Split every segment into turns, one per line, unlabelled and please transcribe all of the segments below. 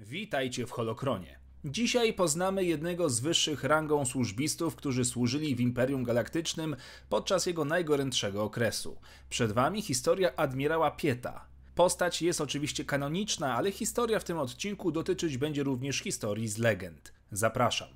Witajcie w Holokronie. Dzisiaj poznamy jednego z wyższych rangą służbistów, którzy służyli w Imperium Galaktycznym podczas jego najgorętszego okresu. Przed wami historia admirała Pieta. Postać jest oczywiście kanoniczna, ale historia w tym odcinku dotyczyć będzie również historii z legend. Zapraszam.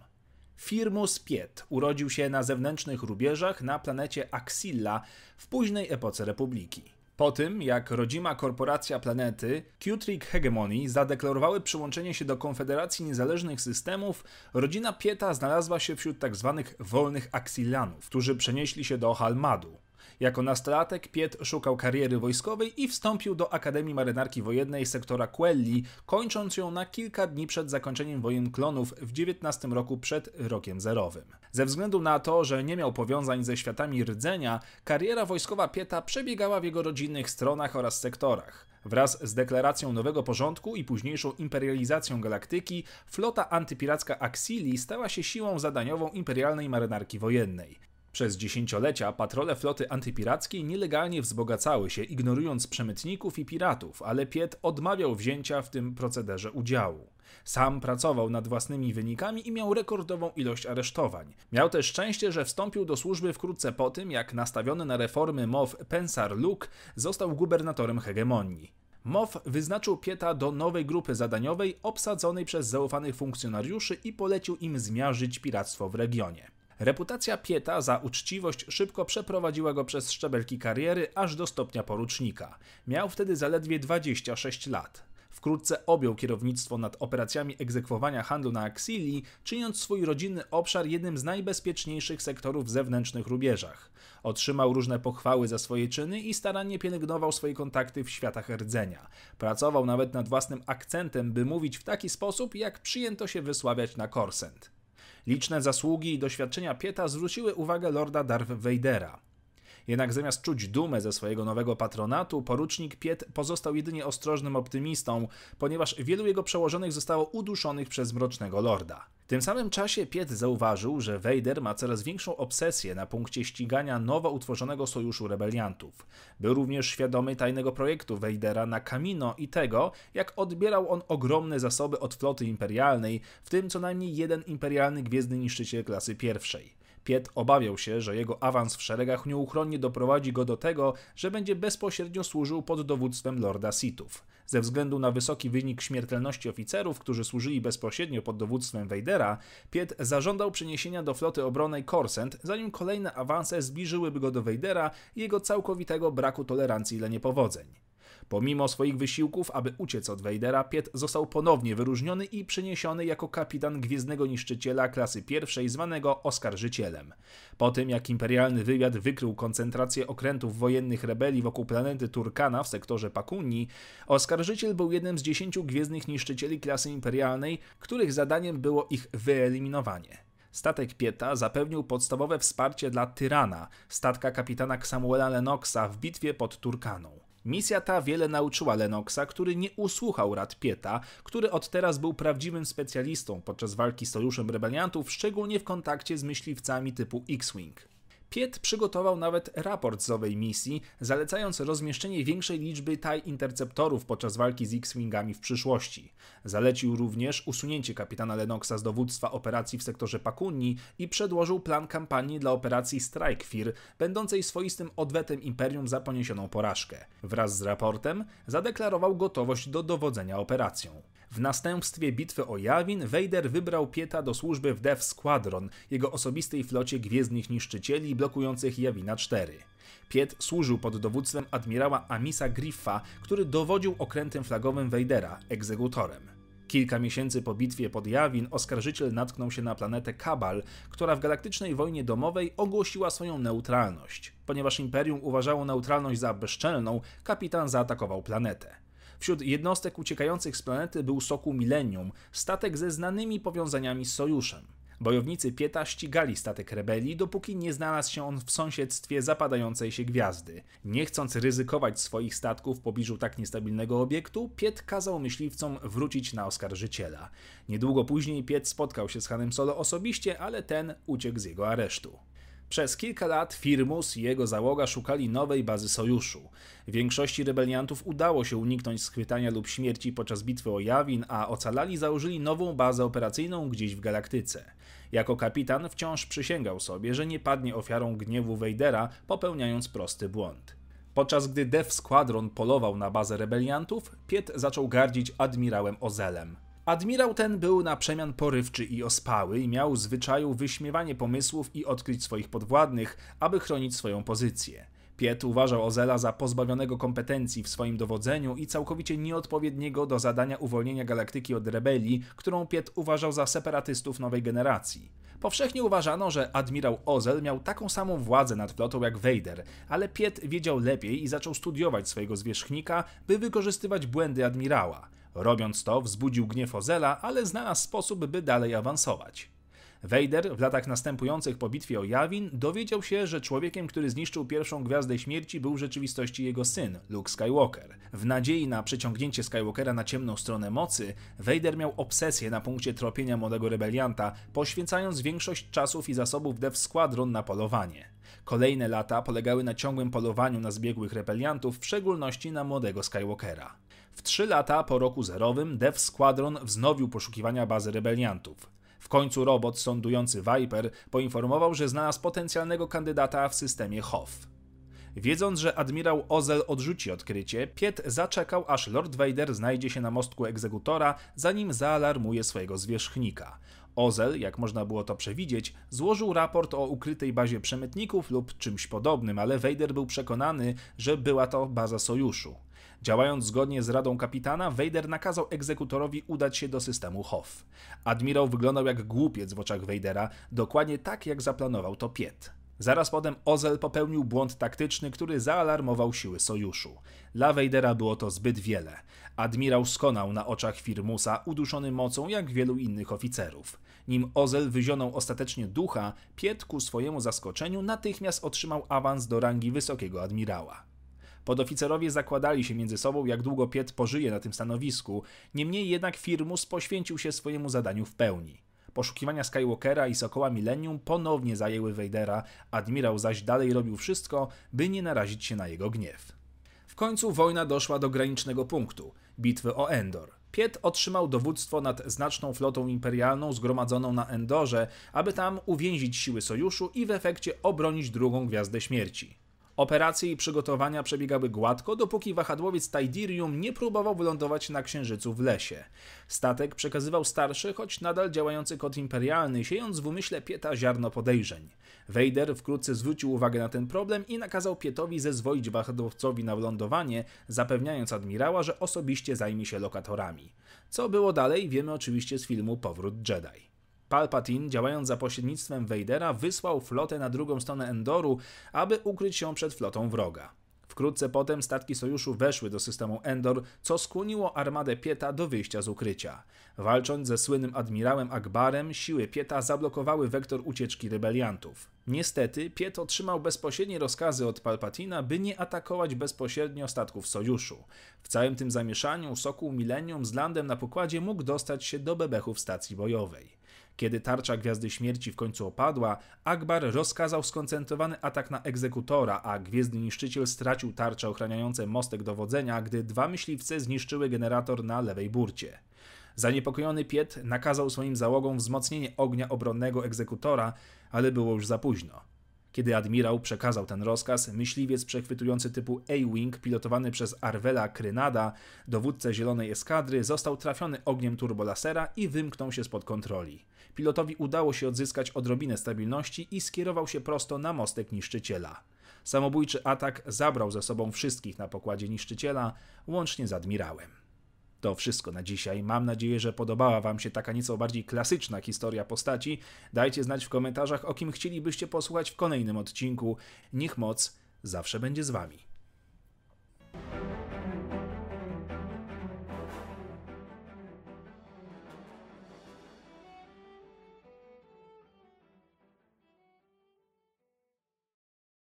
Firmus Piet urodził się na zewnętrznych rubieżach na planecie Axilla w późnej epoce Republiki. Po tym, jak rodzima korporacja planety Qtrig Hegemony zadeklarowały przyłączenie się do Konfederacji Niezależnych Systemów, rodzina Pieta znalazła się wśród tzw. Tak wolnych Axillanów, którzy przenieśli się do Halmadu. Jako nastolatek Piet szukał kariery wojskowej i wstąpił do Akademii Marynarki Wojennej sektora Quelli, kończąc ją na kilka dni przed zakończeniem wojen klonów w 19 roku przed rokiem zerowym. Ze względu na to, że nie miał powiązań ze światami rdzenia, kariera wojskowa Pieta przebiegała w jego rodzinnych stronach oraz sektorach. Wraz z deklaracją nowego porządku i późniejszą imperializacją galaktyki, flota antypiracka Axili stała się siłą zadaniową imperialnej marynarki wojennej. Przez dziesięciolecia patrole floty antypirackiej nielegalnie wzbogacały się, ignorując przemytników i piratów, ale Piet odmawiał wzięcia w tym procederze udziału. Sam pracował nad własnymi wynikami i miał rekordową ilość aresztowań. Miał też szczęście, że wstąpił do służby wkrótce po tym, jak nastawiony na reformy MOW Pensar Luke został gubernatorem hegemonii. MOW wyznaczył Pieta do nowej grupy zadaniowej obsadzonej przez zaufanych funkcjonariuszy i polecił im zmiażdżyć piractwo w regionie. Reputacja Pieta za uczciwość szybko przeprowadziła go przez szczebelki kariery aż do stopnia porucznika. Miał wtedy zaledwie 26 lat. Wkrótce objął kierownictwo nad operacjami egzekwowania handlu na Axilii, czyniąc swój rodzinny obszar jednym z najbezpieczniejszych sektorów w zewnętrznych rubieżach. Otrzymał różne pochwały za swoje czyny i starannie pielęgnował swoje kontakty w światach rdzenia. Pracował nawet nad własnym akcentem, by mówić w taki sposób, jak przyjęto się wysławiać na Korsent. Liczne zasługi i doświadczenia Pieta zwróciły uwagę lorda Darth Vadera. Jednak zamiast czuć dumę ze swojego nowego patronatu, porucznik Piet pozostał jedynie ostrożnym optymistą, ponieważ wielu jego przełożonych zostało uduszonych przez Mrocznego Lorda. W tym samym czasie Piet zauważył, że Vader ma coraz większą obsesję na punkcie ścigania nowo utworzonego sojuszu rebeliantów. Był również świadomy tajnego projektu Vadera na Kamino i tego, jak odbierał on ogromne zasoby od floty imperialnej, w tym co najmniej jeden imperialny gwiezdny niszczyciel klasy pierwszej. Piet obawiał się, że jego awans w szeregach nieuchronnie doprowadzi go do tego, że będzie bezpośrednio służył pod dowództwem Lorda Sithów. Ze względu na wysoki wynik śmiertelności oficerów, którzy służyli bezpośrednio pod dowództwem Vadera, Piet zażądał przeniesienia do floty obronnej Corsent, zanim kolejne awanse zbliżyłyby go do Vadera i jego całkowitego braku tolerancji dla niepowodzeń. Pomimo swoich wysiłków, aby uciec od Vadera, Piet został ponownie wyróżniony i przeniesiony jako kapitan gwiezdnego niszczyciela klasy pierwszej, zwanego Oskarżycielem. Po tym, jak imperialny wywiad wykrył koncentrację okrętów wojennych rebelii wokół planety Turkana w sektorze Pakunni, Oskarżyciel był jednym z dziesięciu gwiezdnych niszczycieli klasy imperialnej, których zadaniem było ich wyeliminowanie. Statek Pieta zapewnił podstawowe wsparcie dla Tyrana, statka kapitana Samuela Lennoxa w bitwie pod Turkaną. Misja ta wiele nauczyła Lennoxa, który nie usłuchał rad Pieta, który od teraz był prawdziwym specjalistą podczas walki z sojuszem rebeliantów, szczególnie w kontakcie z myśliwcami typu X-Wing. Piet przygotował nawet raport z owej misji, zalecając rozmieszczenie większej liczby TIE interceptorów podczas walki z X-Wingami w przyszłości. Zalecił również usunięcie kapitana Lennoxa z dowództwa operacji w sektorze Pakunni i przedłożył plan kampanii dla operacji Strike Fear, będącej swoistym odwetem Imperium za poniesioną porażkę. Wraz z raportem zadeklarował gotowość do dowodzenia operacją. W następstwie bitwy o Jawin Vader wybrał Pieta do służby w Death Squadron, jego osobistej flocie gwiezdnych niszczycieli blokujących Jawina 4. Piet służył pod dowództwem admirała Amisa Griffa, który dowodził okrętem flagowym Vadera, egzekutorem. Kilka miesięcy po bitwie pod Jawin oskarżyciel natknął się na planetę Kabal, która w galaktycznej wojnie domowej ogłosiła swoją neutralność. Ponieważ Imperium uważało neutralność za bezczelną, kapitan zaatakował planetę. Wśród jednostek uciekających z planety był Soku Millennium, statek ze znanymi powiązaniami z Sojuszem. Bojownicy Pieta ścigali statek rebelii, dopóki nie znalazł się on w sąsiedztwie zapadającej się gwiazdy. Nie chcąc ryzykować swoich statków w pobliżu tak niestabilnego obiektu, Piet kazał myśliwcom wrócić na oskarżyciela. Niedługo później Piet spotkał się z Hanem Solo osobiście, ale ten uciekł z jego aresztu. Przez kilka lat Firmus i jego załoga szukali nowej bazy sojuszu. Większości rebeliantów udało się uniknąć schwytania lub śmierci podczas bitwy o Jawin, a ocalali założyli nową bazę operacyjną gdzieś w galaktyce. Jako kapitan wciąż przysięgał sobie, że nie padnie ofiarą gniewu Vadera, popełniając prosty błąd. Podczas gdy Death Squadron polował na bazę rebeliantów, Piet zaczął gardzić admirałem Ozelem. Admirał ten był na przemian porywczy i ospały i miał zwyczaju wyśmiewanie pomysłów i odkryć swoich podwładnych, aby chronić swoją pozycję. Piet uważał Ozela za pozbawionego kompetencji w swoim dowodzeniu i całkowicie nieodpowiedniego do zadania uwolnienia galaktyki od rebelii, którą Piet uważał za separatystów nowej generacji. Powszechnie uważano, że admirał Ozel miał taką samą władzę nad flotą jak Vader, ale Piet wiedział lepiej i zaczął studiować swojego zwierzchnika, by wykorzystywać błędy admirała. Robiąc to, wzbudził gniew Ozela, ale znalazł sposób, by dalej awansować. Vader w latach następujących po bitwie o Yavin dowiedział się, że człowiekiem, który zniszczył pierwszą Gwiazdę Śmierci był w rzeczywistości jego syn, Luke Skywalker. W nadziei na przeciągnięcie Skywalkera na ciemną stronę mocy, Vader miał obsesję na punkcie tropienia młodego rebelianta, poświęcając większość czasów i zasobów Death Squadron na polowanie. Kolejne lata polegały na ciągłym polowaniu na zbiegłych rebeliantów, w szczególności na młodego Skywalkera. W trzy lata po roku zerowym Death Squadron wznowił poszukiwania bazy rebeliantów. W końcu robot sądujący Viper poinformował, że znalazł potencjalnego kandydata w systemie Hoth. Wiedząc, że admirał Ozel odrzuci odkrycie, Piet zaczekał, aż Lord Vader znajdzie się na mostku egzekutora, zanim zaalarmuje swojego zwierzchnika. Ozel, jak można było to przewidzieć, złożył raport o ukrytej bazie przemytników lub czymś podobnym, ale Vader był przekonany, że była to baza sojuszu. Działając zgodnie z radą kapitana, Vader nakazał egzekutorowi udać się do systemu Hoth. Admirał wyglądał jak głupiec w oczach Vadera, dokładnie tak jak zaplanował to Piet. Zaraz potem Ozel popełnił błąd taktyczny, który zaalarmował siły sojuszu. Dla Vadera było to zbyt wiele. Admirał skonał na oczach Firmusa, uduszony mocą jak wielu innych oficerów. Nim Ozel wyzionął ostatecznie ducha, Piet ku swojemu zaskoczeniu natychmiast otrzymał awans do rangi wysokiego admirała. Podoficerowie zakładali się między sobą, jak długo Piet pożyje na tym stanowisku, niemniej jednak Firmus poświęcił się swojemu zadaniu w pełni. Poszukiwania Skywalkera i Sokoła Millennium ponownie zajęły Vadera, admirał zaś dalej robił wszystko, by nie narazić się na jego gniew. W końcu wojna doszła do granicznego punktu bitwy o Endor. Piet otrzymał dowództwo nad znaczną flotą imperialną zgromadzoną na Endorze, aby tam uwięzić siły sojuszu i w efekcie obronić drugą gwiazdę śmierci. Operacje i przygotowania przebiegały gładko, dopóki wahadłowiec Tidirium nie próbował wylądować na Księżycu w lesie. Statek przekazywał starszy, choć nadal działający kod imperialny, siejąc w umyśle Pieta ziarno podejrzeń. Vader wkrótce zwrócił uwagę na ten problem i nakazał Pietowi zezwolić wahadłowcowi na wylądowanie, zapewniając admirała, że osobiście zajmie się lokatorami. Co było dalej, wiemy oczywiście z filmu Powrót Jedi. Palpatine, działając za pośrednictwem Vadera, wysłał flotę na drugą stronę Endoru, aby ukryć się przed flotą wroga. Wkrótce potem statki sojuszu weszły do systemu Endor, co skłoniło armadę Pieta do wyjścia z ukrycia. Walcząc ze słynnym admirałem Akbarem, siły Pieta zablokowały wektor ucieczki rebeliantów. Niestety, Piet otrzymał bezpośrednie rozkazy od Palpatina, by nie atakować bezpośrednio statków sojuszu. W całym tym zamieszaniu Sokół Millennium z landem na pokładzie mógł dostać się do bebechów stacji bojowej. Kiedy tarcza Gwiazdy Śmierci w końcu opadła, Akbar rozkazał skoncentrowany atak na egzekutora, a Gwiezdny Niszczyciel stracił tarcze ochraniające mostek dowodzenia, gdy dwa myśliwce zniszczyły generator na lewej burcie. Zaniepokojony Piet nakazał swoim załogom wzmocnienie ognia obronnego egzekutora, ale było już za późno. Kiedy admirał przekazał ten rozkaz, myśliwiec przechwytujący typu A-Wing, pilotowany przez Arvela Krynada, dowódcę zielonej eskadry, został trafiony ogniem turbolasera i wymknął się spod kontroli. Pilotowi udało się odzyskać odrobinę stabilności i skierował się prosto na mostek niszczyciela. Samobójczy atak zabrał ze sobą wszystkich na pokładzie niszczyciela, łącznie z admirałem. To wszystko na dzisiaj. Mam nadzieję, że podobała Wam się taka nieco bardziej klasyczna historia postaci. Dajcie znać w komentarzach, o kim chcielibyście posłuchać w kolejnym odcinku. Niech moc zawsze będzie z Wami.